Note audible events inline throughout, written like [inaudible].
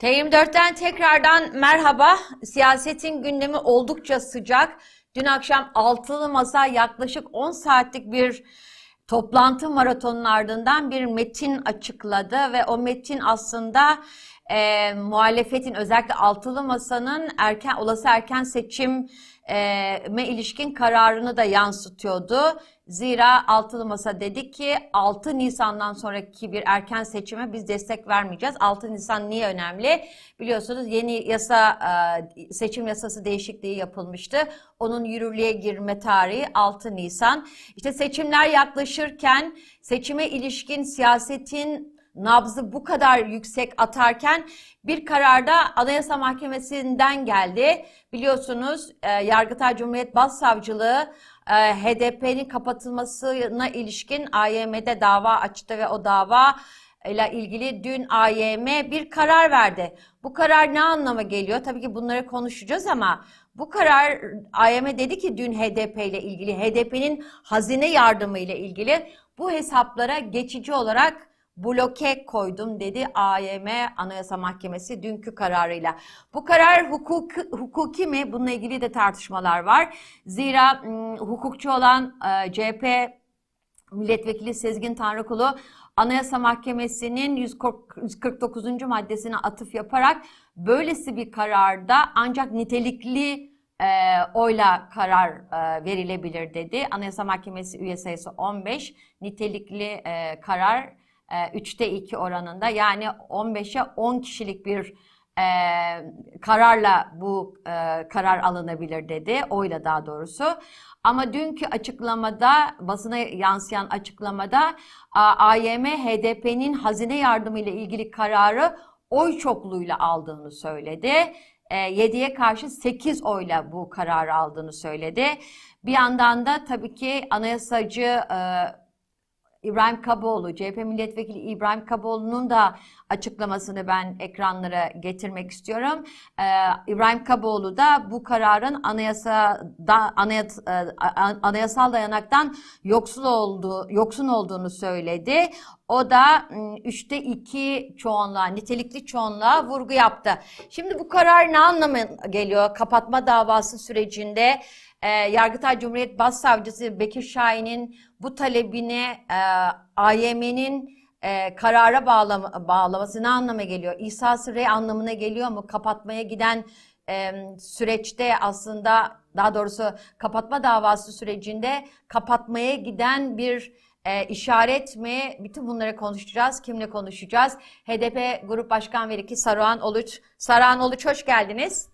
T24'ten tekrardan merhaba. Siyasetin gündemi oldukça sıcak. Dün akşam altılı masa yaklaşık 10 saatlik bir toplantı maratonun ardından bir metin açıkladı ve o metin aslında e, muhalefetin özellikle altılı masanın erken olası erken seçim me ilişkin kararını da yansıtıyordu. Zira Altılı Masa dedi ki 6 Nisan'dan sonraki bir erken seçime biz destek vermeyeceğiz. 6 Nisan niye önemli? Biliyorsunuz yeni yasa seçim yasası değişikliği yapılmıştı. Onun yürürlüğe girme tarihi 6 Nisan. İşte seçimler yaklaşırken seçime ilişkin siyasetin nabzı bu kadar yüksek atarken bir kararda Anayasa Mahkemesi'nden geldi. Biliyorsunuz e, Yargıtay Cumhuriyet Başsavcılığı e, HDP'nin kapatılmasına ilişkin AYM'de dava açtı ve o dava ile ilgili dün AYM bir karar verdi. Bu karar ne anlama geliyor? Tabii ki bunları konuşacağız ama bu karar AYM dedi ki dün HDP ile ilgili HDP'nin hazine yardımı ile ilgili bu hesaplara geçici olarak bloke koydum dedi AYM Anayasa Mahkemesi dünkü kararıyla. Bu karar hukuk, hukuki mi? Bununla ilgili de tartışmalar var. Zira hukukçu olan e, CHP Milletvekili Sezgin Tanrıkulu Anayasa Mahkemesi'nin 149. maddesine atıf yaparak böylesi bir kararda ancak nitelikli e, oyla karar e, verilebilir dedi. Anayasa Mahkemesi üye sayısı 15, nitelikli e, karar 3'te e, 2 oranında yani 15'e 10 kişilik bir e, kararla bu e, karar alınabilir dedi. Oyla daha doğrusu. Ama dünkü açıklamada, basına yansıyan açıklamada AYM HDP'nin hazine yardımı ile ilgili kararı oy çokluğuyla aldığını söyledi. 7'ye karşı 8 oyla bu kararı aldığını söyledi. Bir yandan da tabii ki anayasacı İbrahim Kaboğlu, CHP milletvekili İbrahim Kaboğlu'nun da açıklamasını ben ekranlara getirmek istiyorum. Ee, İbrahim Kaboğlu da bu kararın anayasada anayas, e, anayasal dayanaktan yoksul olduğu, yoksun olduğunu söyledi. O da üçte iki çoğunluğa, nitelikli çoğunluğa vurgu yaptı. Şimdi bu karar ne anlama geliyor? Kapatma davası sürecinde e, Yargıtay Cumhuriyet Başsavcısı Bekir Şahin'in bu talebini e, AYM'nin e, karara bağlama, bağlaması ne anlama geliyor? İsa Sırrı anlamına geliyor mu? Kapatmaya giden e, süreçte aslında daha doğrusu kapatma davası sürecinde kapatmaya giden bir e, işaret mi? Bütün bunları konuşacağız. Kimle konuşacağız? HDP Grup Başkan Vekili Saruhan Oluç. Saruhan Oluç hoş geldiniz.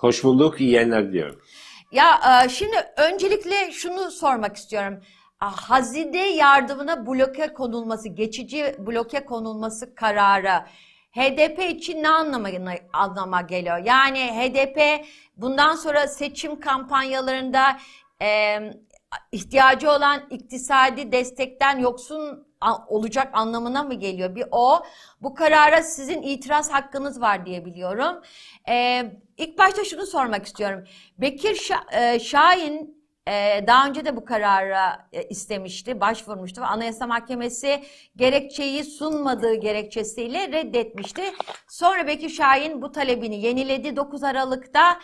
Hoş bulduk. İyi yayınlar diliyorum. Ya e, şimdi öncelikle şunu sormak istiyorum. Hazine yardımına bloke konulması, geçici bloke konulması kararı HDP için ne anlama, anlama geliyor? Yani HDP bundan sonra seçim kampanyalarında e, ihtiyacı olan iktisadi destekten yoksun olacak anlamına mı geliyor? Bir o. Bu karara sizin itiraz hakkınız var diye biliyorum. Ee, ilk başta şunu sormak istiyorum. Bekir Şah, e, Şahin e, daha önce de bu karara e, istemişti, başvurmuştu Anayasa Mahkemesi gerekçeyi sunmadığı gerekçesiyle reddetmişti. Sonra Bekir Şahin bu talebini yeniledi 9 Aralık'ta.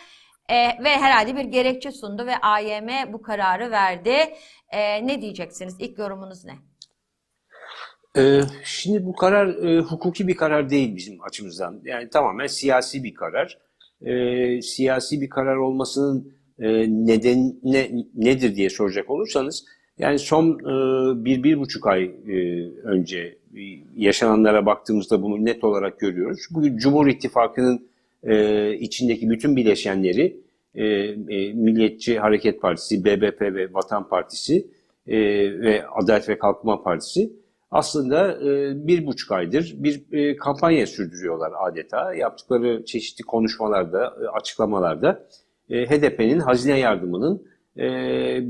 E, ve herhalde bir gerekçe sundu ve AYM bu kararı verdi. E, ne diyeceksiniz? İlk yorumunuz ne? Ee, şimdi bu karar e, hukuki bir karar değil bizim açımızdan. Yani tamamen siyasi bir karar. Ee, siyasi bir karar olmasının e, nedeni ne, nedir diye soracak olursanız, yani son e, bir, bir buçuk ay e, önce yaşananlara baktığımızda bunu net olarak görüyoruz. Bugün Cumhur İttifakı'nın e, içindeki bütün bileşenleri, e, e, Milliyetçi Hareket Partisi, BBP ve Vatan Partisi e, ve Adalet ve Kalkınma Partisi aslında e, bir buçuk aydır bir e, kampanya sürdürüyorlar adeta. Yaptıkları çeşitli konuşmalarda, e, açıklamalarda e, HDP'nin hazine yardımının e,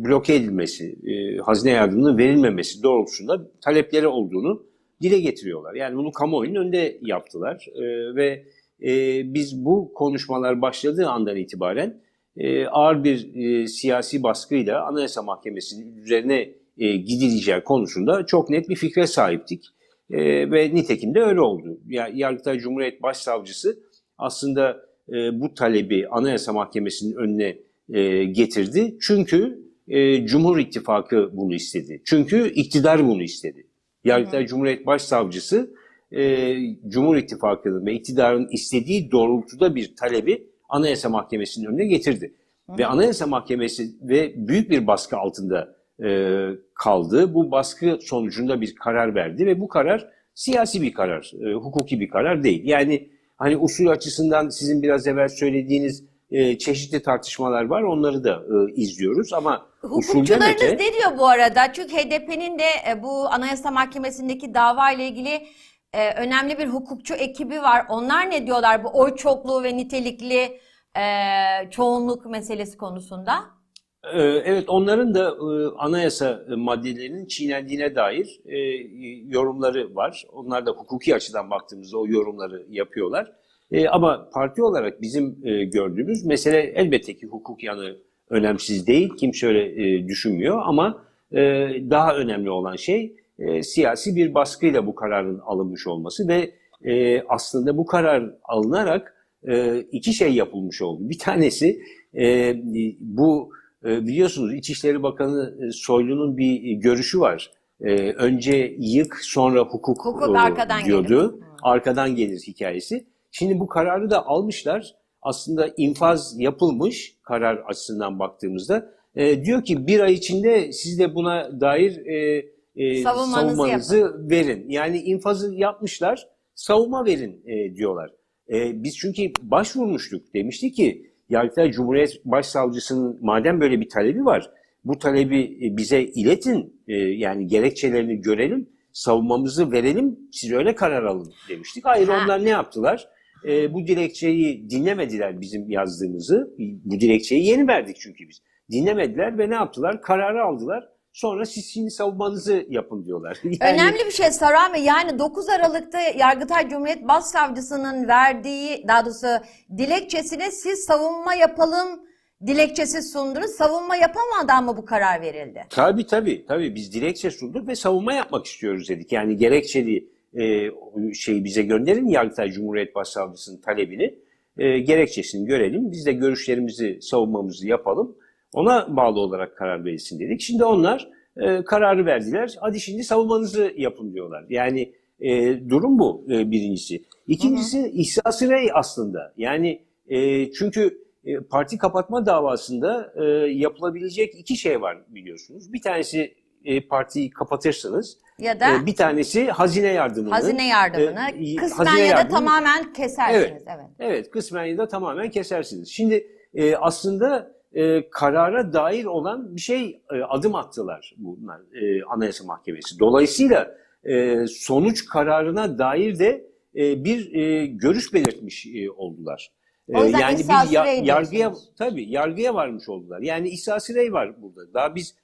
bloke edilmesi, e, hazine yardımının verilmemesi doğrultusunda talepleri olduğunu dile getiriyorlar. Yani bunu kamuoyunun önünde yaptılar e, ve e, biz bu konuşmalar başladığı andan itibaren e, ağır bir e, siyasi baskıyla Anayasa Mahkemesi'nin üzerine e, gidileceği konusunda çok net bir fikre sahiptik. E, ve nitekim de öyle oldu. Yani Yargıtay Cumhuriyet Başsavcısı aslında e, bu talebi Anayasa Mahkemesi'nin önüne e, getirdi. Çünkü e, Cumhur İttifakı bunu istedi. Çünkü iktidar bunu istedi. Yargıtay Cumhuriyet Başsavcısı e, Cumhur İttifakı'nın ve iktidarın istediği doğrultuda bir talebi Anayasa Mahkemesi'nin önüne getirdi. Ve Anayasa Mahkemesi ve büyük bir baskı altında e, kaldı. Bu baskı sonucunda bir karar verdi ve bu karar siyasi bir karar, e, hukuki bir karar değil. Yani hani usul açısından sizin biraz evvel söylediğiniz e, çeşitli tartışmalar var. Onları da e, izliyoruz ama Hukukçularınız öte... ne diyor bu arada? Çünkü HDP'nin de e, bu Anayasa Mahkemesi'ndeki dava ile ilgili e, önemli bir hukukçu ekibi var. Onlar ne diyorlar bu oy çokluğu ve nitelikli e, çoğunluk meselesi konusunda? Ee, Evet, onların da e, anayasa maddelerinin çiğnendiğine dair e, yorumları var. Onlar da hukuki açıdan baktığımızda o yorumları yapıyorlar. E, Ama parti olarak bizim e, gördüğümüz mesele elbette ki hukuk yanı önemsiz değil. Kimse öyle e, düşünmüyor ama e, daha önemli olan şey e, siyasi bir baskıyla bu kararın alınmış olması ve e, aslında bu karar alınarak e, iki şey yapılmış oldu. Bir tanesi e, bu e, biliyorsunuz İçişleri Bakanı e, Soylu'nun bir görüşü var. E, önce yık sonra hukuk, Hukuk e, arkadan diyordu. gelir. Arkadan gelir hikayesi. Şimdi bu kararı da almışlar. Aslında infaz yapılmış karar açısından baktığımızda. E, diyor ki bir ay içinde siz de buna dair e, e, Savunmanızı savunmanızı verin. Yani infazı yapmışlar, savunma verin e, diyorlar. E, biz çünkü başvurmuştuk. Demişti ki Yargıtay Cumhuriyet Başsavcısının madem böyle bir talebi var, bu talebi e, bize iletin, e, yani gerekçelerini görelim, savunmamızı verelim, siz öyle karar alın demiştik. Hayır Ha. onlar ne yaptılar? E, bu dilekçeyi dinlemediler bizim yazdığımızı. Bu dilekçeyi yeni verdik çünkü biz. Dinlemediler ve ne yaptılar? Kararı aldılar. Sonra siz şimdi savunmanızı yapın diyorlar. [laughs] Yani- Önemli bir şey Sarami yani 9 Aralık'ta Yargıtay Cumhuriyet Başsavcısının verdiği daha doğrusu dilekçesine siz savunma yapalım dilekçesi sundunuz. Savunma yapamadan mı bu karar verildi? Tabii tabii tabii biz dilekçe sunduk ve savunma yapmak istiyoruz dedik. Yani gerekçeli e, şeyi bize gönderin Yargıtay Cumhuriyet Başsavcısının talebini e, gerekçesini görelim. Biz de görüşlerimizi savunmamızı yapalım. Ona bağlı olarak karar verilsin dedik. Şimdi onlar e, kararı verdiler. Hadi şimdi savunmanızı yapın diyorlar. Yani e, durum bu e, birincisi. İkincisi İhsas-ı Rey aslında. Yani e, çünkü e, parti kapatma davasında e, yapılabilecek iki şey var biliyorsunuz. Bir tanesi e, partiyi kapatırsınız. Ya da E, bir tanesi hazine yardımını. hazine yardımını e, kısmen hazine ya da yardımını- tamamen kesersiniz. Evet. evet. Evet, kısmen ya da tamamen kesersiniz. Şimdi e, aslında e, karara dair olan bir şey e, adım attılar bunlar e, Anayasa Mahkemesi. Dolayısıyla e, sonuç kararına dair de e, bir e, görüş belirtmiş e, oldular. E, O yüzden yani bir ya- yargıya tabii yargıya varmış oldular. Yani İhsas Rey var burada. Daha biz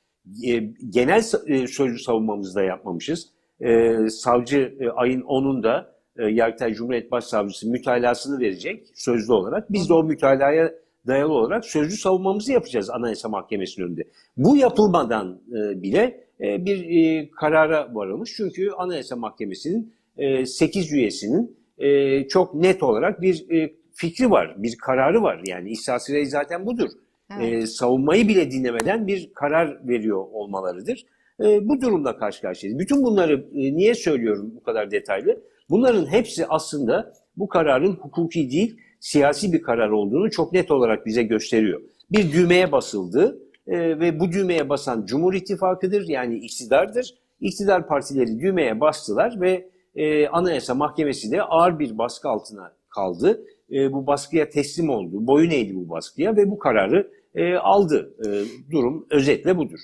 e, genel e, sözlü savunmamızı da yapmamışız. E, savcı e, ayın 10'unda e, Yargıtay Cumhuriyet Başsavcısı mütalasını verecek sözlü olarak. Biz de o mütalaya dayalı olarak sözlü savunmamızı yapacağız Anayasa Mahkemesi'nin önünde. Bu yapılmadan e, bile e, bir e, karara varılmış. Çünkü Anayasa Mahkemesi'nin e, 8 üyesinin e, çok net olarak bir e, fikri var, bir kararı var. Yani İhsas zaten budur. Evet. E, savunmayı bile dinlemeden bir karar veriyor olmalarıdır. E, bu durumla karşı karşıyayız. Bütün bunları e, niye söylüyorum bu kadar detaylı? Bunların hepsi aslında bu kararın hukuki değil, siyasi bir karar olduğunu çok net olarak bize gösteriyor. Bir düğmeye basıldı e, ve bu düğmeye basan Cumhur İttifakı'dır yani iktidardır. İktidar partileri düğmeye bastılar ve e, Anayasa Mahkemesi de ağır bir baskı altına kaldı. E, bu baskıya teslim oldu, boyun eğdi bu baskıya ve bu kararı e, aldı. E, durum özetle budur.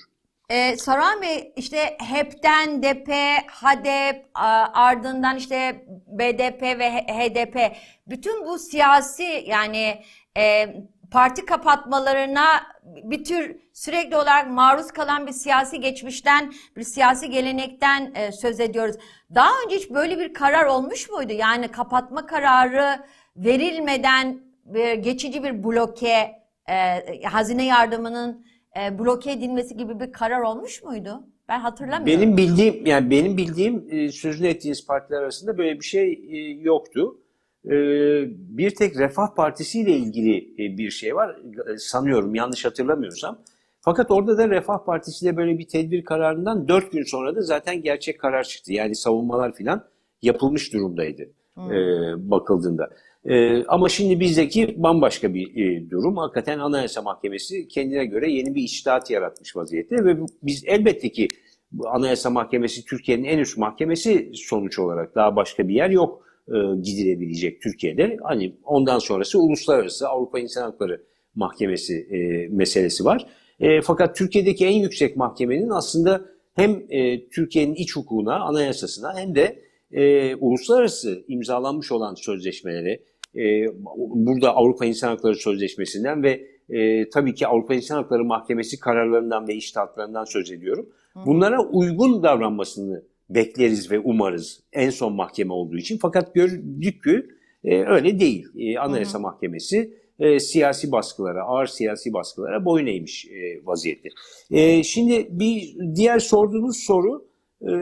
Ee, Saran Bey işte HEP'ten DP, HADEP, ardından işte BDP ve HDP bütün bu siyasi yani e, parti kapatmalarına bir tür sürekli olarak maruz kalan bir siyasi geçmişten, bir siyasi gelenekten e, söz ediyoruz. Daha önce hiç böyle bir karar olmuş muydu? Yani kapatma kararı verilmeden bir geçici bir bloke, e, hazine yardımının e, bloke edilmesi gibi bir karar olmuş muydu? Ben hatırlamıyorum. Benim bildiğim yani benim bildiğim e, sözünü ettiğiniz partiler arasında böyle bir şey e, yoktu. E, bir tek Refah Partisi ile ilgili e, bir şey var E, sanıyorum yanlış hatırlamıyorsam. Fakat orada da Refah Partisi de böyle bir tedbir kararından dört gün sonra da zaten gerçek karar çıktı. Yani savunmalar filan yapılmış durumdaydı e, bakıldığında. E, ama şimdi bizdeki bambaşka bir e, durum. Hakikaten Anayasa Mahkemesi kendine göre yeni bir içtihat yaratmış vaziyette ve biz elbette ki Anayasa Mahkemesi Türkiye'nin en üst mahkemesi sonuç olarak daha başka bir yer yok e, gidilebilecek Türkiye'de. Hani ondan sonrası uluslararası Avrupa İnsan Hakları Mahkemesi e, meselesi var. E, fakat Türkiye'deki en yüksek mahkemenin aslında hem e, Türkiye'nin iç hukukuna, anayasasına hem de e, uluslararası imzalanmış olan sözleşmeleri, e, burada Avrupa İnsan Hakları Sözleşmesi'nden ve e, tabii ki Avrupa İnsan Hakları Mahkemesi kararlarından ve iştahatlarından söz ediyorum. Bunlara uygun davranmasını bekleriz ve umarız en son mahkeme olduğu için. Fakat gördük ki e, öyle değil. E, Anayasa Mahkemesi e, siyasi baskılara, ağır siyasi baskılara boyun eğmiş e, vaziyette. E, şimdi bir diğer sorduğunuz soru e,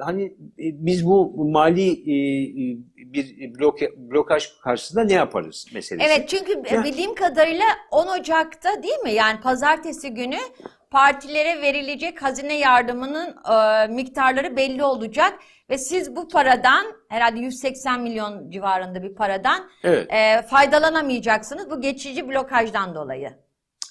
hani e, biz bu mali e, e, bir bloke, blokaj karşısında ne yaparız meselesi. Evet çünkü Ya- bildiğim kadarıyla 10 Ocak'ta değil mi? Yani pazartesi günü partilere verilecek hazine yardımının e, miktarları belli olacak ve siz bu paradan herhalde 180 milyon civarında bir paradan Evet. e, faydalanamayacaksınız bu geçici blokajdan dolayı.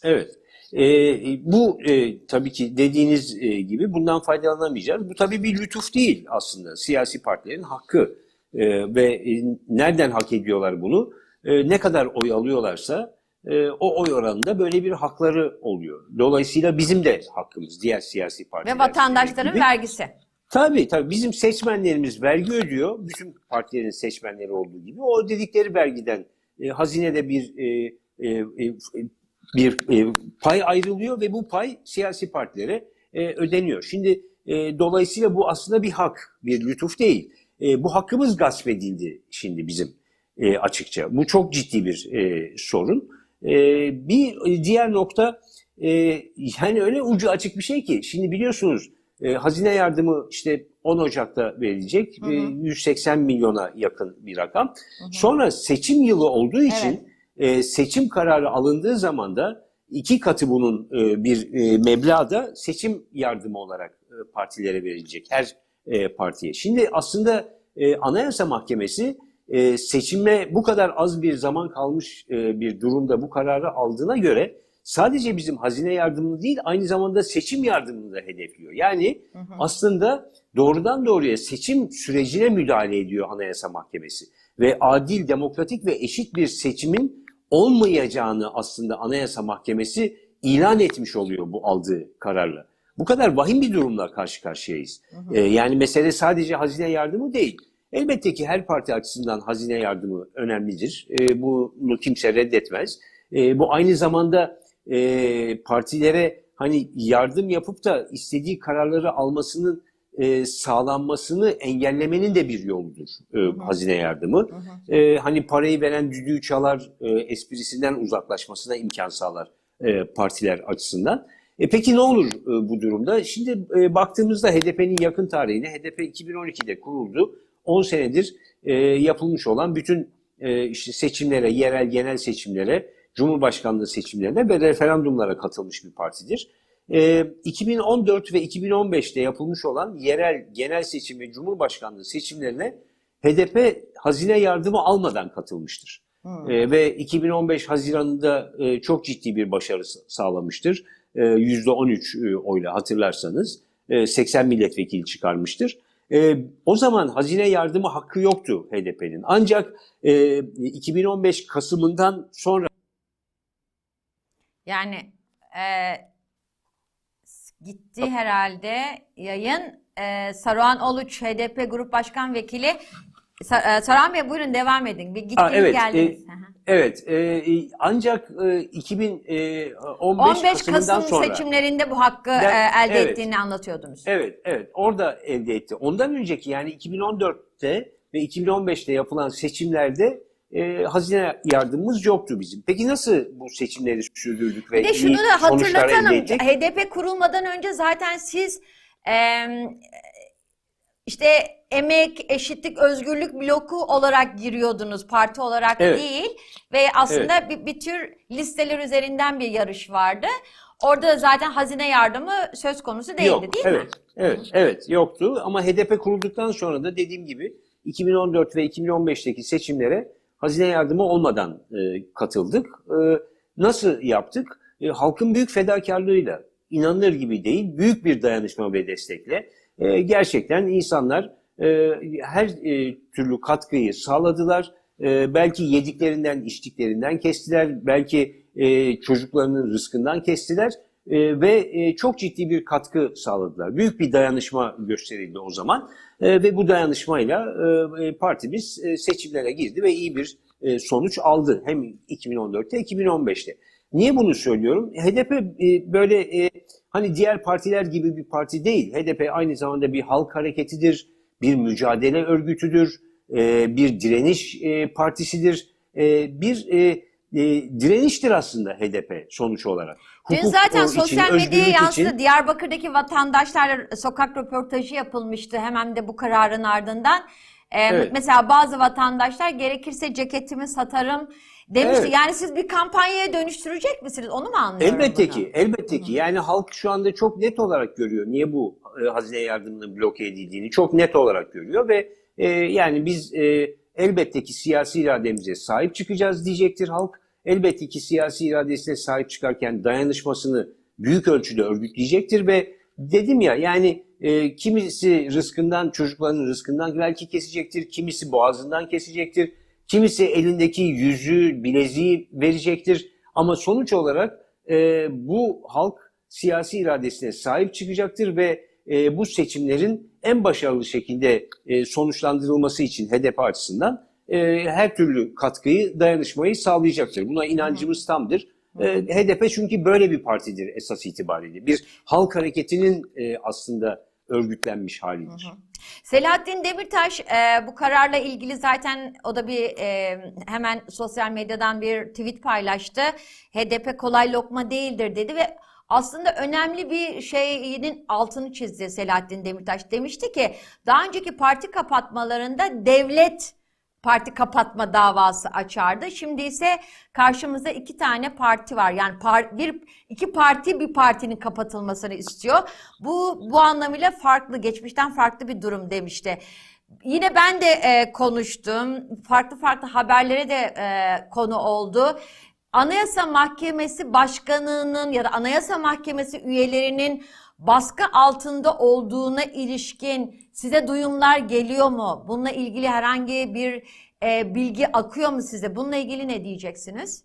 Evet. Ee, bu e, tabii ki dediğiniz e, gibi bundan faydalanamayacağız. Bu tabii bir lütuf değil aslında. Siyasi partilerin hakkı E, ve e, nereden hak ediyorlar bunu? E, ne kadar oy alıyorlarsa e, o oy oranında böyle bir hakları oluyor. Dolayısıyla bizim de hakkımız diğer siyasi partiler Ve vatandaşların gibi. vergisi. Tabii tabii bizim seçmenlerimiz vergi ödüyor. Bütün partilerin seçmenleri olduğu gibi. O dedikleri vergiden e, hazinede bir e, e, e, bir e, pay ayrılıyor ve bu pay siyasi partilere e, ödeniyor. Şimdi e, dolayısıyla bu aslında bir hak, bir lütuf değil. E, bu hakkımız gasp edildi şimdi bizim e, açıkça. Bu çok ciddi bir e, sorun. E, bir diğer nokta e, yani öyle ucu açık bir şey ki şimdi biliyorsunuz e, hazine yardımı işte 10 Ocak'ta verilecek. Hı hı. E, 180 milyona yakın bir rakam. Sonra seçim yılı olduğu için e, seçim kararı alındığı zaman da iki katı bunun e, bir e, meblağ da seçim yardımı olarak e, partilere verilecek her e, partiye. Şimdi aslında e, Anayasa Mahkemesi e, seçime bu kadar az bir zaman kalmış e, bir durumda bu kararı aldığına göre sadece bizim hazine yardımını değil aynı zamanda seçim yardımını da hedefliyor. Yani aslında doğrudan doğruya seçim sürecine müdahale ediyor Anayasa Mahkemesi ve adil, demokratik ve eşit bir seçimin olmayacağını aslında Anayasa Mahkemesi ilan etmiş oluyor bu aldığı kararla. Bu kadar vahim bir durumla karşı karşıyayız. Ee, yani mesele sadece hazine yardımı değil. Elbette ki her parti açısından hazine yardımı önemlidir. Ee, bunu kimse reddetmez. Ee, bu aynı zamanda e, partilere hani yardım yapıp da istediği kararları almasının e, sağlanmasını engellemenin de bir yoludur e, hazine yardımı. E, hani parayı veren düdüğü çalar e, esprisinden uzaklaşmasına imkan sağlar e, partiler açısından. E, peki ne olur e, bu durumda? Şimdi e, baktığımızda HDP'nin yakın tarihine, HDP 2012'de kuruldu. 10 senedir e, yapılmış olan bütün e, işte seçimlere, yerel genel seçimlere, Cumhurbaşkanlığı seçimlerine ve referandumlara katılmış bir partidir. E, 2014 ve 2015'te yapılmış olan yerel genel seçim ve Cumhurbaşkanlığı seçimlerine HDP hazine yardımı almadan katılmıştır. E, ve 2015 Haziran'da e, çok ciddi bir başarı sa- sağlamıştır. E, %13 e, oyla hatırlarsanız e, 80 milletvekili çıkarmıştır. E, o zaman hazine yardımı hakkı yoktu HDP'nin. Ancak e, 2015 Kasım'ından sonra Yani e, gitti herhalde yayın. E, Saruhan Oluç HDP Grup Başkan Vekili. Sa- e, Saruhan Bey buyurun devam edin. Bir gittiniz Aa, evet, geldiniz. e, evet e, e, ancak e, 2015 15 Kasım'dan Kasım sonra seçimlerinde bu hakkı Ben- e, elde evet. ettiğini anlatıyordunuz. Evet, evet. Orada elde etti. Ondan önceki yani 2014'te ve 2015'te yapılan seçimlerde e, hazine yardımımız yoktu bizim. Peki nasıl bu seçimleri sürdürdük ve Bir de şunu da hatırlatalım. HDP kurulmadan önce zaten siz Eee, işte emek, eşitlik, özgürlük bloku olarak giriyordunuz parti olarak Evet. değil ve aslında bir, bir tür listeler üzerinden bir yarış vardı. Orada da zaten hazine yardımı söz konusu değildi Yok, değil evet, mi? evet, evet yoktu ama HDP kurulduktan sonra da dediğim gibi 2014 ve 2015'teki seçimlere hazine yardımı olmadan e, katıldık. E, nasıl yaptık? E, halkın büyük fedakarlığıyla, inanılır gibi değil, büyük bir dayanışma ve destekle e, gerçekten insanlar e, her e, türlü katkıyı sağladılar. E, belki yediklerinden, içtiklerinden kestiler, belki e, çocuklarının rızkından kestiler e, ve e, çok ciddi bir katkı sağladılar. Büyük bir dayanışma gösterildi o zaman E, ve bu dayanışmayla e, e, partimiz e, seçimlere girdi ve iyi bir sonuç aldı hem 2014'te 2015'te. Niye bunu söylüyorum? HDP böyle hani diğer partiler gibi bir parti değil. HDP aynı zamanda bir halk hareketidir, bir mücadele örgütüdür, bir direniş partisidir, bir e, e, direniştir aslında HDP sonuç olarak. Dün Hukuk zaten için, sosyal medyaya yansıdı. için- Diyarbakır'daki vatandaşlarla sokak röportajı yapılmıştı hemen de bu kararın ardından. Ee, Evet. Mesela bazı vatandaşlar gerekirse ceketimi satarım demişti. Evet. Yani siz bir kampanyaya dönüştürecek misiniz? Onu mu anlıyorum? Elbette bunu? ki, elbette ki. Yani halk şu anda çok net olarak görüyor niye bu e, hazine yardımının bloke edildiğini çok net olarak görüyor ve e, yani biz e, elbette ki siyasi irademize sahip çıkacağız diyecektir halk. Elbette ki siyasi iradesine sahip çıkarken dayanışmasını büyük ölçüde örgütleyecektir ve dedim ya yani e, kimisi rızkından çocuklarının rızkından belki kesecektir, kimisi boğazından kesecektir, kimisi elindeki yüzüğü, bileziği verecektir. Ama sonuç olarak e, bu halk siyasi iradesine sahip çıkacaktır ve e, bu seçimlerin en başarılı şekilde e, sonuçlandırılması için HDP açısından e, her türlü katkıyı, dayanışmayı sağlayacaktır. Buna inancımız tamdır. HDP çünkü böyle bir partidir esas itibariyle. Bir halk hareketinin aslında örgütlenmiş halidir. Selahattin Demirtaş e, bu kararla ilgili zaten o da bir e, hemen sosyal medyadan bir tweet paylaştı. HDP kolay lokma değildir dedi ve aslında önemli bir şeyinin altını çizdi Selahattin Demirtaş. Demişti ki daha önceki parti kapatmalarında devlet parti kapatma davası açardı. Şimdi ise karşımızda iki tane parti var. Yani par- bir iki parti bir partinin kapatılmasını istiyor. Bu bu anlamıyla farklı, geçmişten farklı bir durum demişti. Yine ben de e, konuştum. Farklı farklı haberlere de e, konu oldu. Anayasa Mahkemesi Başkanı'nın ya da Anayasa Mahkemesi üyelerinin baskı altında olduğuna ilişkin size duyumlar geliyor mu? Bununla ilgili herhangi bir e, bilgi akıyor mu size? Bununla ilgili ne diyeceksiniz?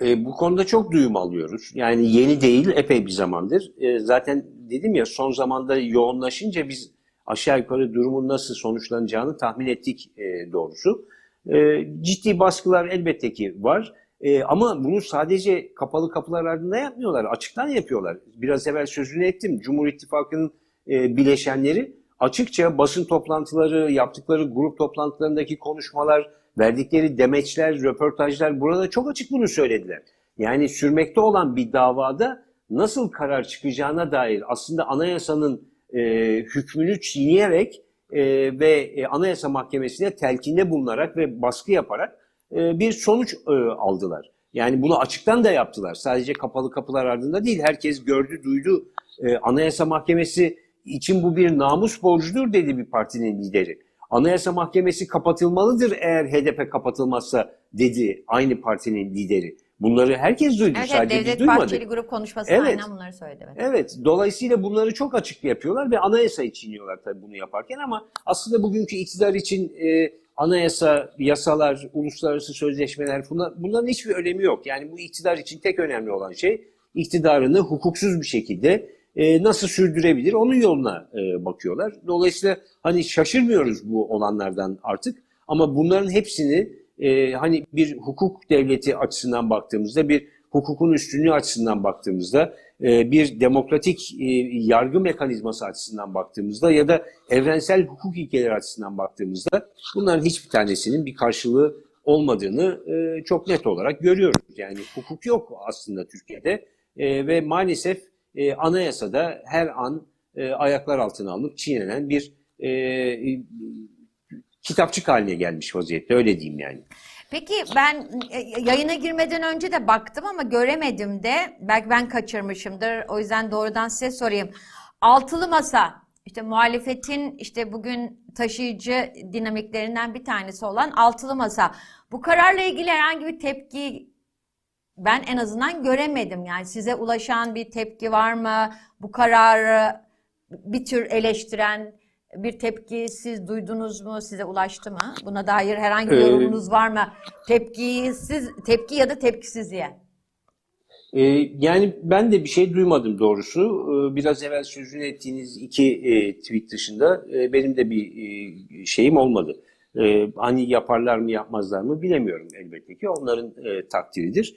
E, bu konuda çok duyum alıyoruz. Yani yeni değil, epey bir zamandır. E, zaten dedim ya son zamanda yoğunlaşınca biz aşağı yukarı durumun nasıl sonuçlanacağını tahmin ettik e, doğrusu. E, ciddi baskılar elbette ki var. E, ama bunu sadece kapalı kapılar ardında yapmıyorlar, açıktan yapıyorlar. Biraz evvel sözünü ettim. Cumhur İttifakı'nın e, bileşenleri açıkça basın toplantıları, yaptıkları grup toplantılarındaki konuşmalar, verdikleri demeçler, röportajlar burada çok açık bunu söylediler. Yani sürmekte olan bir davada nasıl karar çıkacağına dair aslında anayasanın e, hükmünü çiğneyerek e, ve e, Anayasa Mahkemesi'ne telkinde bulunarak ve baskı yaparak e, bir sonuç e, aldılar. Yani bunu açıktan da yaptılar. Sadece kapalı kapılar ardında değil. Herkes gördü, duydu. E, Anayasa Mahkemesi için bu bir namus borcudur dedi bir partinin lideri. Anayasa Mahkemesi kapatılmalıdır eğer HDP kapatılmazsa dedi aynı partinin lideri. Bunları herkes duydu. Evet, Sadece biz Devlet duymadık. Bahçeli grup konuşmasında Evet. aynen bunları söyledi. Evet. Evet, dolayısıyla bunları çok açık yapıyorlar ve anayasayı çiğniyorlar tabii bunu yaparken ama aslında bugünkü iktidar için e, anayasa, yasalar, uluslararası sözleşmeler bunlar, bunların hiçbir önemi yok. Yani bu iktidar için tek önemli olan şey iktidarını hukuksuz bir şekilde e, nasıl sürdürebilir onun yoluna e, bakıyorlar. Dolayısıyla hani şaşırmıyoruz bu olanlardan artık ama bunların hepsini e, hani bir hukuk devleti açısından baktığımızda bir hukukun üstünlüğü açısından baktığımızda bir demokratik e, yargı mekanizması açısından baktığımızda ya da evrensel hukuk ilkeleri açısından baktığımızda bunların hiçbir tanesinin bir karşılığı olmadığını e, çok net olarak görüyoruz. Yani hukuk yok aslında Türkiye'de E, ve maalesef e, anayasada her an e, ayaklar altına alınıp çiğnenen bir e, e, kitapçık haline gelmiş vaziyette öyle diyeyim yani. Peki ben e, yayına girmeden önce de baktım ama göremedim de. Belki ben kaçırmışımdır. O yüzden doğrudan size sorayım. Altılı masa işte muhalefetin işte bugün taşıyıcı dinamiklerinden bir tanesi olan altılı masa. Bu kararla ilgili herhangi bir tepki ben en azından göremedim. Yani size ulaşan bir tepki var mı? Bu kararı bir tür eleştiren bir tepki siz duydunuz mu? Size ulaştı mı? Buna dair herhangi bir Ee, yorumunuz var mı? Tepkiyi siz tepki ya da tepkisizliğe. Ee, yani ben de bir şey duymadım doğrusu. Ee, biraz evvel sözünü ettiğiniz iki e, tweet dışında e, benim de bir e, şeyim olmadı. Ee, hani yaparlar mı yapmazlar mı bilemiyorum elbette ki. Onların e, takdiridir.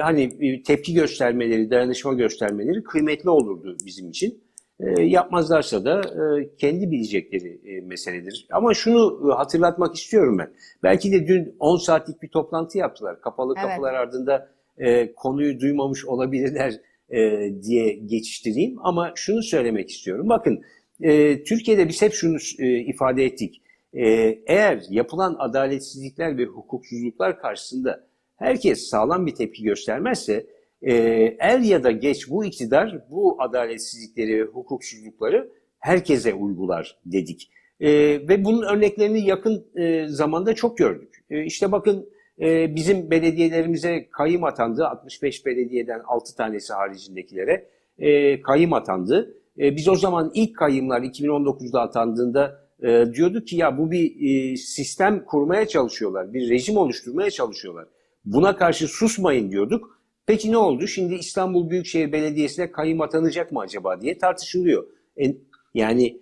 Hani e, tepki göstermeleri, dayanışma göstermeleri kıymetli olurdu bizim için. E, yapmazlarsa da e, kendi bilecekleri e, meseledir. Ama şunu e, hatırlatmak istiyorum ben. Belki de dün 10 saatlik bir toplantı yaptılar. Kapalı Evet. kapılar ardında e, konuyu duymamış olabilirler e, diye geçiştireyim. Ama şunu söylemek istiyorum. Bakın e, Türkiye'de biz hep şunu e, ifade ettik. E, eğer yapılan adaletsizlikler ve hukuksuzluklar karşısında herkes sağlam bir tepki göstermezse e, er ya da geç bu iktidar bu adaletsizlikleri hukuksuzlukları herkese uygular dedik. E, ve bunun örneklerini yakın e, zamanda çok gördük. E, işte bakın e, bizim belediyelerimize kayım atandı. 65 belediyeden 6 tanesi haricindekilere e, kayım atandı. E, biz o zaman ilk kayımlar 2019'da atandığında e, diyorduk ki ya bu bir e, sistem kurmaya çalışıyorlar. Bir rejim oluşturmaya çalışıyorlar. Buna karşı susmayın diyorduk. Peki ne oldu? Şimdi İstanbul Büyükşehir Belediyesi'ne kayım atanacak mı acaba diye tartışılıyor. E, yani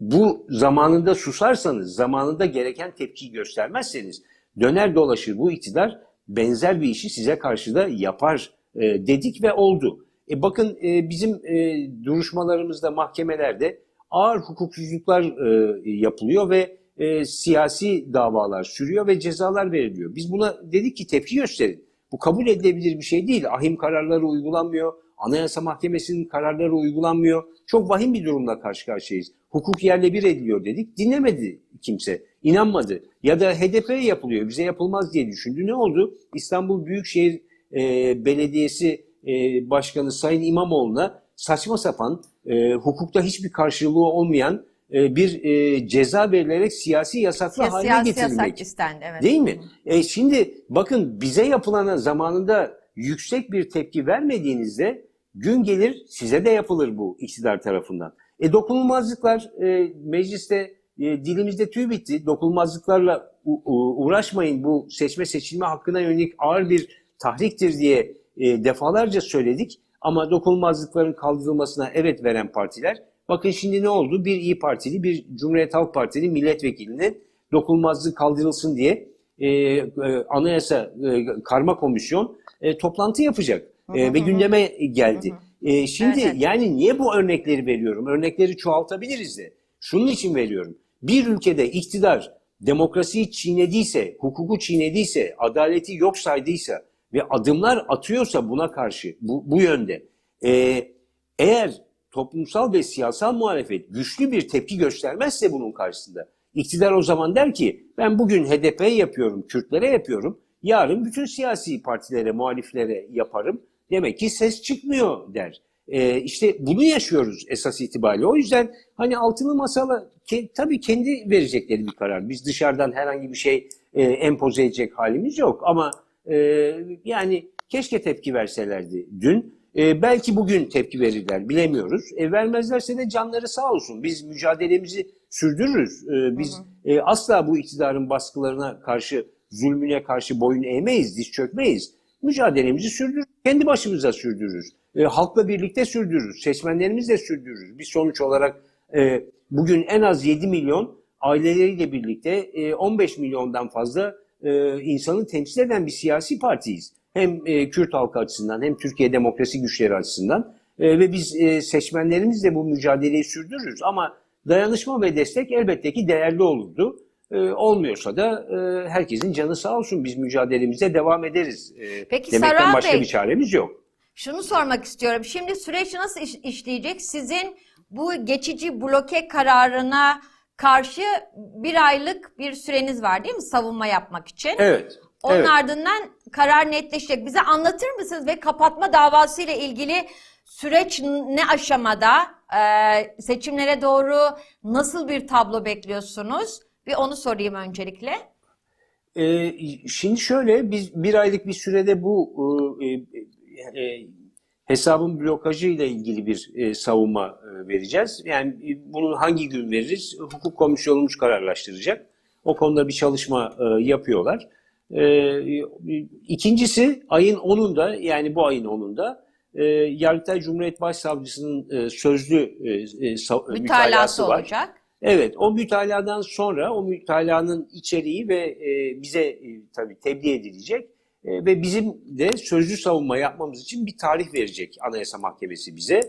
bu zamanında susarsanız, zamanında gereken tepkiyi göstermezseniz döner dolaşır bu iktidar benzer bir işi size karşı da yapar e, dedik ve oldu. E bakın e, bizim e, duruşmalarımızda mahkemelerde ağır hukuksuzluklar e, yapılıyor ve e, siyasi davalar sürüyor ve cezalar veriliyor. Biz buna dedik ki tepki gösterin. Bu kabul edilebilir bir şey değil. Ahim kararları uygulanmıyor. Anayasa Mahkemesi'nin kararları uygulanmıyor. Çok vahim bir durumla karşı karşıyayız. Hukuk yerle bir ediliyor dedik. Dinlemedi kimse. inanmadı. Ya da HDP'ye yapılıyor. Bize yapılmaz diye düşündü. Ne oldu? İstanbul Büyükşehir e, Belediyesi e, Başkanı Sayın İmamoğlu'na saçma sapan, e, hukukta hiçbir karşılığı olmayan e, bir e, ceza verilerek siyasi yasaklı Ya, haline siyasi getirilmek. yasak istendi. Evet. Değil mi? E şimdi bakın bize yapılana zamanında yüksek bir tepki vermediğinizde gün gelir size de yapılır bu iktidar tarafından. E dokunulmazlıklar e, mecliste e, dilimizde tüy bitti. Dokunulmazlıklarla u- u- uğraşmayın bu seçme seçilme hakkına yönelik ağır bir tahriktir diye e, defalarca söyledik. Ama dokunulmazlıkların kaldırılmasına evet veren partiler bakın şimdi ne oldu? Bir İyi Partili, bir Cumhuriyet Halk Partili milletvekilinin dokunulmazlık kaldırılsın diye e, e, Anayasa e, Karma Komisyon e, toplantı yapacak E, ve gündeme geldi. E, şimdi Evet, evet. yani niye bu örnekleri veriyorum? Örnekleri çoğaltabiliriz de. Şunun için veriyorum. Bir ülkede iktidar demokrasiyi çiğnediyse, hukuku çiğnediyse, adaleti yok saydıysa ve adımlar atıyorsa buna karşı bu, bu yönde e, eğer toplumsal ve siyasal muhalefet güçlü bir tepki göstermezse bunun karşısında iktidar o zaman der ki ben bugün HDP'ye yapıyorum, Kürtlere yapıyorum, yarın bütün siyasi partilere, muhaliflere yaparım. Demek ki ses çıkmıyor der. Ee, işte bunu yaşıyoruz esas itibariyle. O yüzden hani altılı masala ke- tabii kendi verecekleri bir karar. Biz dışarıdan herhangi bir şey e, empoze edecek halimiz yok. Ama e, yani keşke tepki verselerdi dün. E, belki bugün tepki verirler bilemiyoruz. E, vermezlerse de canları sağ olsun. Biz mücadelemizi sürdürürüz. E, biz e, asla bu iktidarın baskılarına karşı, zulmüne karşı boyun eğmeyiz, diz çökmeyiz. Mücadelemizi sürdürürüz. Kendi başımıza sürdürürüz. E, halkla birlikte sürdürürüz. Seçmenlerimizle sürdürürüz. Biz sonuç olarak e, bugün en az 7 milyon aileleriyle birlikte e, 15 milyondan fazla e, insanı temsil eden bir siyasi partiyiz. Hem e, Kürt halkı açısından hem Türkiye demokrasi güçleri açısından E, ve biz e, seçmenlerimizle bu mücadeleyi sürdürürüz. Ama dayanışma ve destek elbette ki değerli olurdu. E, olmuyorsa da e, herkesin canı sağ olsun. Biz mücadelemize devam ederiz. E, Peki demekten Saruhan başka Bey, bir çaremiz yok. Şunu sormak istiyorum. Şimdi süreç nasıl iş- işleyecek? Sizin bu geçici bloke kararına karşı bir aylık bir süreniz var değil mi savunma yapmak için? Evet. Onun evet. ardından karar netleşecek. Bize anlatır mısınız ve kapatma davası ile ilgili süreç ne aşamada? Ee, seçimlere doğru nasıl bir tablo bekliyorsunuz? Bir onu sorayım öncelikle. Ee, şimdi şöyle biz bir aylık bir sürede bu e, e, hesabın blokajı ile ilgili bir e, savunma e, vereceğiz. Yani e, bunu hangi gün veririz? Hukuk komisyonumuz kararlaştıracak. O konuda bir çalışma e, yapıyorlar. E, ikincisi ayın 10'unda yani bu ayın 10'unda e, Yargıtay Cumhuriyet Başsavcısının e, sözlü e, e, Mütalası mütalası var. olacak. Evet, o mütaladan sonra o mütalanın içeriği ve e, bize e, tabii tebliğ edilecek e, ve bizim de sözlü savunma yapmamız için bir tarih verecek Anayasa Mahkemesi bize.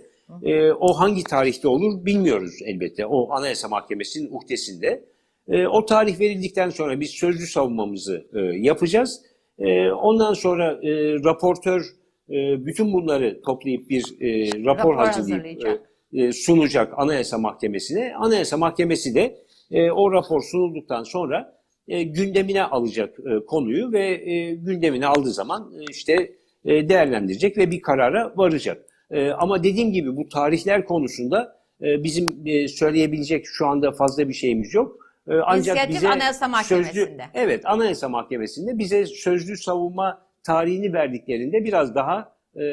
E, o hangi tarihte olur bilmiyoruz elbette. O Anayasa Mahkemesi'nin uhdesinde. E, o tarih verildikten sonra biz sözlü savunmamızı e, yapacağız. E, ondan sonra e, raportör e, bütün bunları toplayıp bir e, rapor, Rapor hazırlayıp hazırlayacak. e, e, sunacak Anayasa Mahkemesi'ne. Anayasa Mahkemesi de e, o rapor sunulduktan sonra e, gündemine alacak e, konuyu ve e, gündemine aldığı zaman e, işte e, değerlendirecek ve bir karara varacak. E, ama dediğim gibi bu tarihler konusunda e, bizim e, söyleyebilecek şu anda fazla bir şeyimiz yok. E, ancak İnisiyatif bize Anayasa Mahkemesi'nde. Sözlü, evet Anayasa Mahkemesi'nde bize sözlü savunma tarihini verdiklerinde biraz daha e,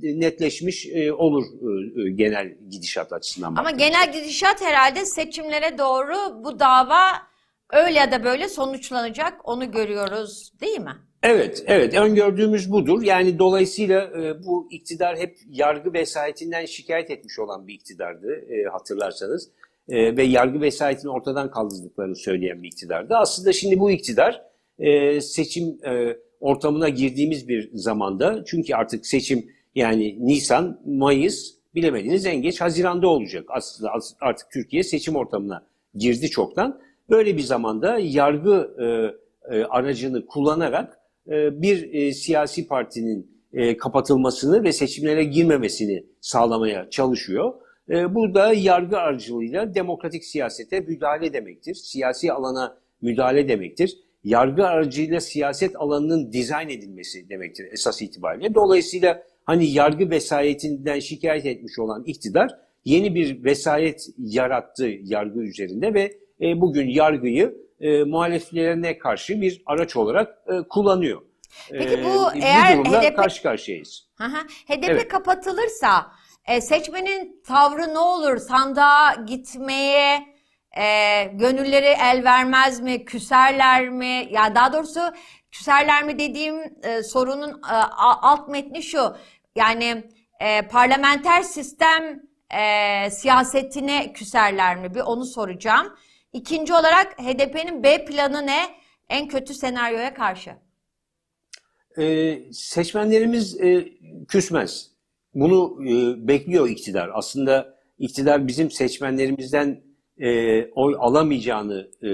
netleşmiş e, olur e, e, genel gidişat açısından. Ama baktığımızda. genel gidişat herhalde seçimlere doğru bu dava öyle ya da böyle sonuçlanacak. Onu görüyoruz değil mi? Evet, evet. Öngördüğümüz budur. Yani dolayısıyla e, bu iktidar hep yargı vesayetinden şikayet etmiş olan bir iktidardı e, hatırlarsanız. E, ve yargı vesayetini ortadan kaldırdıklarını söyleyen bir iktidardı. Aslında şimdi bu iktidar e, seçim e, ortamına girdiğimiz bir zamanda çünkü artık seçim yani Nisan, Mayıs bilemediniz en geç Haziran'da olacak. Aslında as- artık Türkiye seçim ortamına girdi çoktan. Böyle bir zamanda yargı e, e, aracını kullanarak e, bir e, siyasi partinin e, kapatılmasını ve seçimlere girmemesini sağlamaya çalışıyor. E, bu da yargı aracılığıyla demokratik siyasete müdahale demektir. Siyasi alana müdahale demektir. Yargı aracıyla siyaset alanının dizayn edilmesi demektir esas itibariyle. Dolayısıyla hani yargı vesayetinden şikayet etmiş olan iktidar yeni bir vesayet yarattı yargı üzerinde ve e, bugün yargıyı e, muhalefetlerine karşı bir araç olarak e, kullanıyor. Peki bu E, eğer bu durumda HDP karşı karşıyayız. Hı hı. HDP Evet. kapatılırsa e, seçmenin tavrı ne olur? Sandığa gitmeye e, gönülleri el vermez mi? Küserler mi? Ya daha doğrusu küserler mi dediğim e, sorunun e, alt metni şu. Yani e, parlamenter sistem e, siyasetine küserler mi? Bir onu soracağım. İkinci olarak HDP'nin B planı ne? En kötü senaryoya karşı. E, seçmenlerimiz e, küsmez. Bunu e, bekliyor iktidar. Aslında iktidar bizim seçmenlerimizden e, oy alamayacağını e,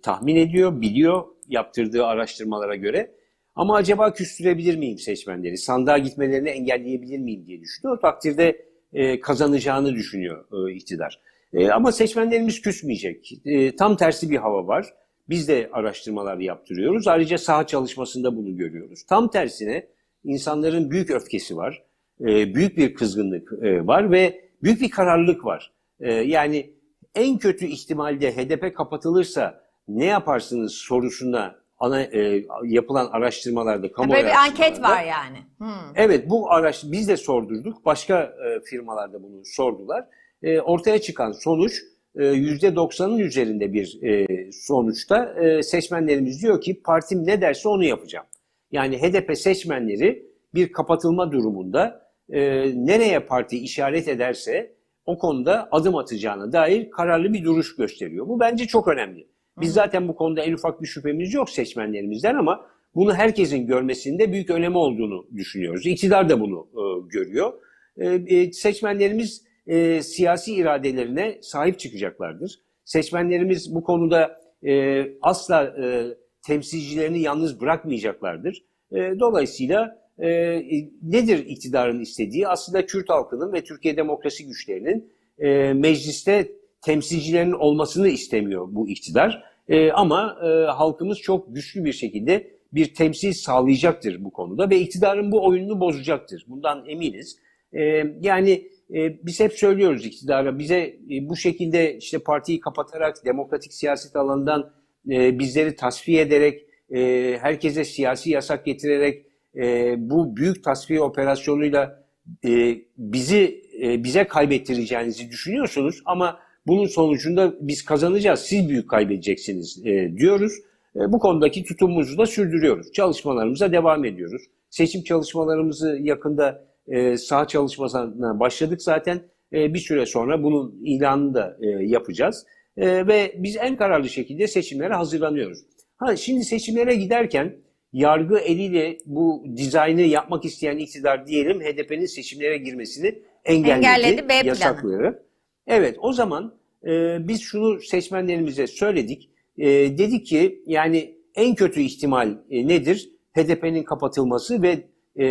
tahmin ediyor, biliyor yaptırdığı araştırmalara göre. Ama acaba küstürebilir miyim seçmenleri? Sandığa gitmelerini engelleyebilir miyim diye düşünüyor. O takdirde e, kazanacağını düşünüyor e, iktidar. E, ama seçmenlerimiz küsmeyecek. E, tam tersi bir hava var. Biz de araştırmalar yaptırıyoruz. Ayrıca saha çalışmasında bunu görüyoruz. Tam tersine insanların büyük öfkesi var. E, büyük bir kızgınlık e, var ve büyük bir kararlılık var. E, yani en kötü ihtimalde HDP kapatılırsa ne yaparsınız sorusuna ana e, yapılan araştırmalarda, kamu Böyle bir anket var yani. Hmm. Evet bu araç biz de sordurduk. Başka e, firmalarda bunu sordular. E, ortaya çıkan sonuç e, %90'ın üzerinde bir e, sonuçta e, seçmenlerimiz diyor ki partim ne derse onu yapacağım. Yani HDP seçmenleri bir kapatılma durumunda e, nereye parti işaret ederse o konuda adım atacağına dair kararlı bir duruş gösteriyor. Bu bence çok önemli. Biz zaten bu konuda en ufak bir şüphemiz yok seçmenlerimizden ama bunu herkesin görmesinde büyük önemi olduğunu düşünüyoruz. İktidar da bunu e, görüyor. E, e, seçmenlerimiz e, siyasi iradelerine sahip çıkacaklardır. Seçmenlerimiz bu konuda e, asla e, temsilcilerini yalnız bırakmayacaklardır. E, dolayısıyla e, nedir iktidarın istediği? Aslında Kürt halkının ve Türkiye demokrasi güçlerinin e, mecliste temsilcilerin olmasını istemiyor bu iktidar. E, ama e, halkımız çok güçlü bir şekilde bir temsil sağlayacaktır bu konuda ve iktidarın bu oyununu bozacaktır. Bundan eminiz. E, yani e, biz hep söylüyoruz iktidara bize e, bu şekilde işte partiyi kapatarak demokratik siyaset alanından e, bizleri tasfiye ederek e, herkese siyasi yasak getirerek e, bu büyük tasfiye operasyonuyla e, bizi e, bize kaybettireceğinizi düşünüyorsunuz ama bunun sonucunda biz kazanacağız, siz büyük kaybedeceksiniz e, diyoruz. E, bu konudaki tutumumuzu da sürdürüyoruz. Çalışmalarımıza devam ediyoruz. Seçim çalışmalarımızı yakında e, saha çalışmasına başladık zaten. E, bir süre sonra bunun ilanını da e, yapacağız. E, ve biz en kararlı şekilde seçimlere hazırlanıyoruz. Ha, şimdi seçimlere giderken yargı eliyle bu dizaynı yapmak isteyen iktidar diyelim HDP'nin seçimlere girmesini engelledi, Engelledi, B planı. Evet o zaman e, biz şunu seçmenlerimize söyledik. E, dedik ki yani en kötü ihtimal e, nedir? HDP'nin kapatılması ve e,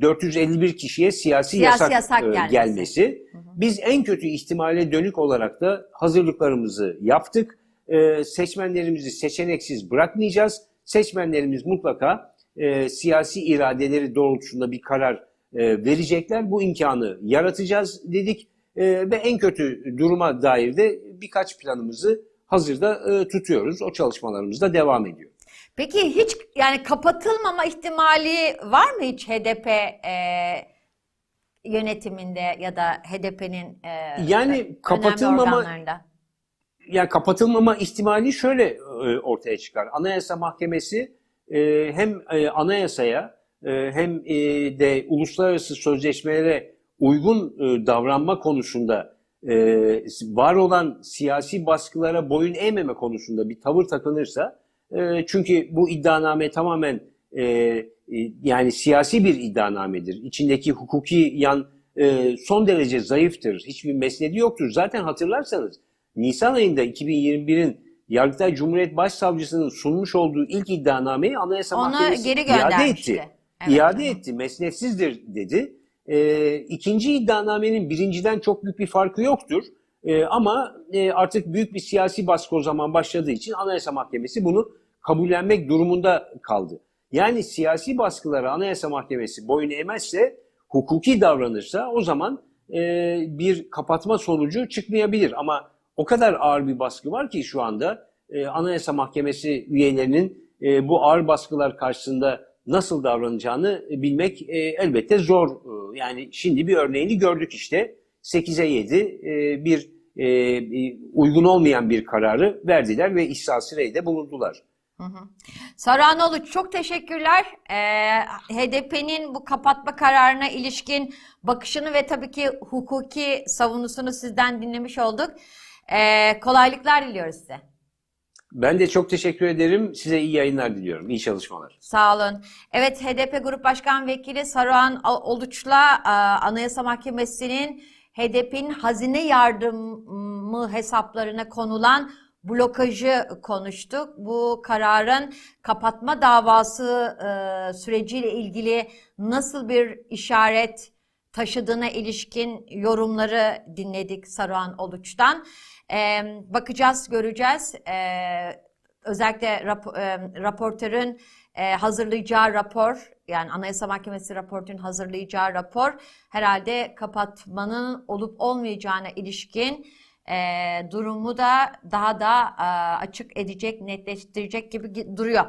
451 kişiye siyasi, Siyasi yasak, yasak e, gelmesi. gelmesi. Biz en kötü ihtimale dönük olarak da hazırlıklarımızı yaptık. E, seçmenlerimizi seçeneksiz bırakmayacağız. Seçmenlerimiz mutlaka e, siyasi iradeleri doğrultusunda bir karar e, verecekler. Bu imkanı yaratacağız dedik E, ve en kötü duruma dair de birkaç planımızı hazırda e, tutuyoruz. O çalışmalarımız da devam ediyor. Peki hiç yani kapatılmama ihtimali var mı hiç HDP e, yönetiminde ya da HDP'nin e, Yani kapatılmama yani kapatılmama ihtimali şöyle ortaya çıkar. Anayasa Mahkemesi e, hem e, anayasaya e, hem e, de uluslararası sözleşmelere uygun e, davranma konusunda e, var olan siyasi baskılara boyun eğmeme konusunda bir tavır takınırsa e, çünkü bu iddianame tamamen e, e, yani siyasi bir iddianamedir. İçindeki hukuki yan e, son derece zayıftır. Hiçbir mesnedi yoktur. Zaten hatırlarsanız Nisan ayında 2021'in Yargıtay Cumhuriyet Başsavcısının sunmuş olduğu ilk iddianameyi Anayasa Onu Mahkemesi geri iade etti. Evet, iade hı. etti. Mesnetsizdir dedi. E, ikinci iddianamenin birinciden çok büyük bir farkı yoktur. E, ama e, artık büyük bir siyasi baskı o zaman başladığı için Anayasa Mahkemesi bunu kabullenmek durumunda kaldı. Yani siyasi baskılara Anayasa Mahkemesi boyun eğmezse, hukuki davranırsa o zaman e, bir kapatma sonucu çıkmayabilir. Ama o kadar ağır bir baskı var ki şu anda e, Anayasa Mahkemesi üyelerinin e, bu ağır baskılar karşısında nasıl davranacağını bilmek e, elbette zor. E, Yani şimdi bir örneğini gördük işte 8'e 7 e, bir e, e, uygun olmayan bir kararı verdiler ve ihsas reyde bulundular. Saruhan Oluç çok teşekkürler. Ee, HDP'nin bu kapatma kararına ilişkin bakışını ve tabii ki hukuki savunusunu sizden dinlemiş olduk. Ee, kolaylıklar diliyoruz size. Ben de çok teşekkür ederim. Size iyi yayınlar diliyorum. İyi çalışmalar. Sağ olun. Evet HDP Grup Başkan Vekili Saruhan Oluç'la e, Anayasa Mahkemesi'nin HDP'nin hazine yardımı hesaplarına konulan blokajı konuştuk. Bu kararın kapatma davası e, süreciyle ilgili nasıl bir işaret taşıdığına ilişkin yorumları dinledik Saruhan Oluç'tan. Ee, bakacağız, göreceğiz. Ee, özellikle rap- e, raportörün e, hazırlayacağı rapor, yani Anayasa Mahkemesi raportörün hazırlayacağı rapor herhalde kapatmanın olup olmayacağına ilişkin e, durumu da daha da e, açık edecek, netleştirecek gibi gi- duruyor.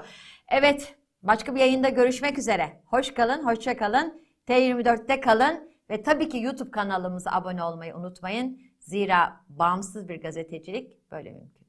Evet, başka bir yayında görüşmek üzere. Hoş kalın, hoşça kalın. T24'te kalın ve tabii ki YouTube kanalımıza abone olmayı unutmayın. Zira bağımsız bir gazetecilik böyle mümkün.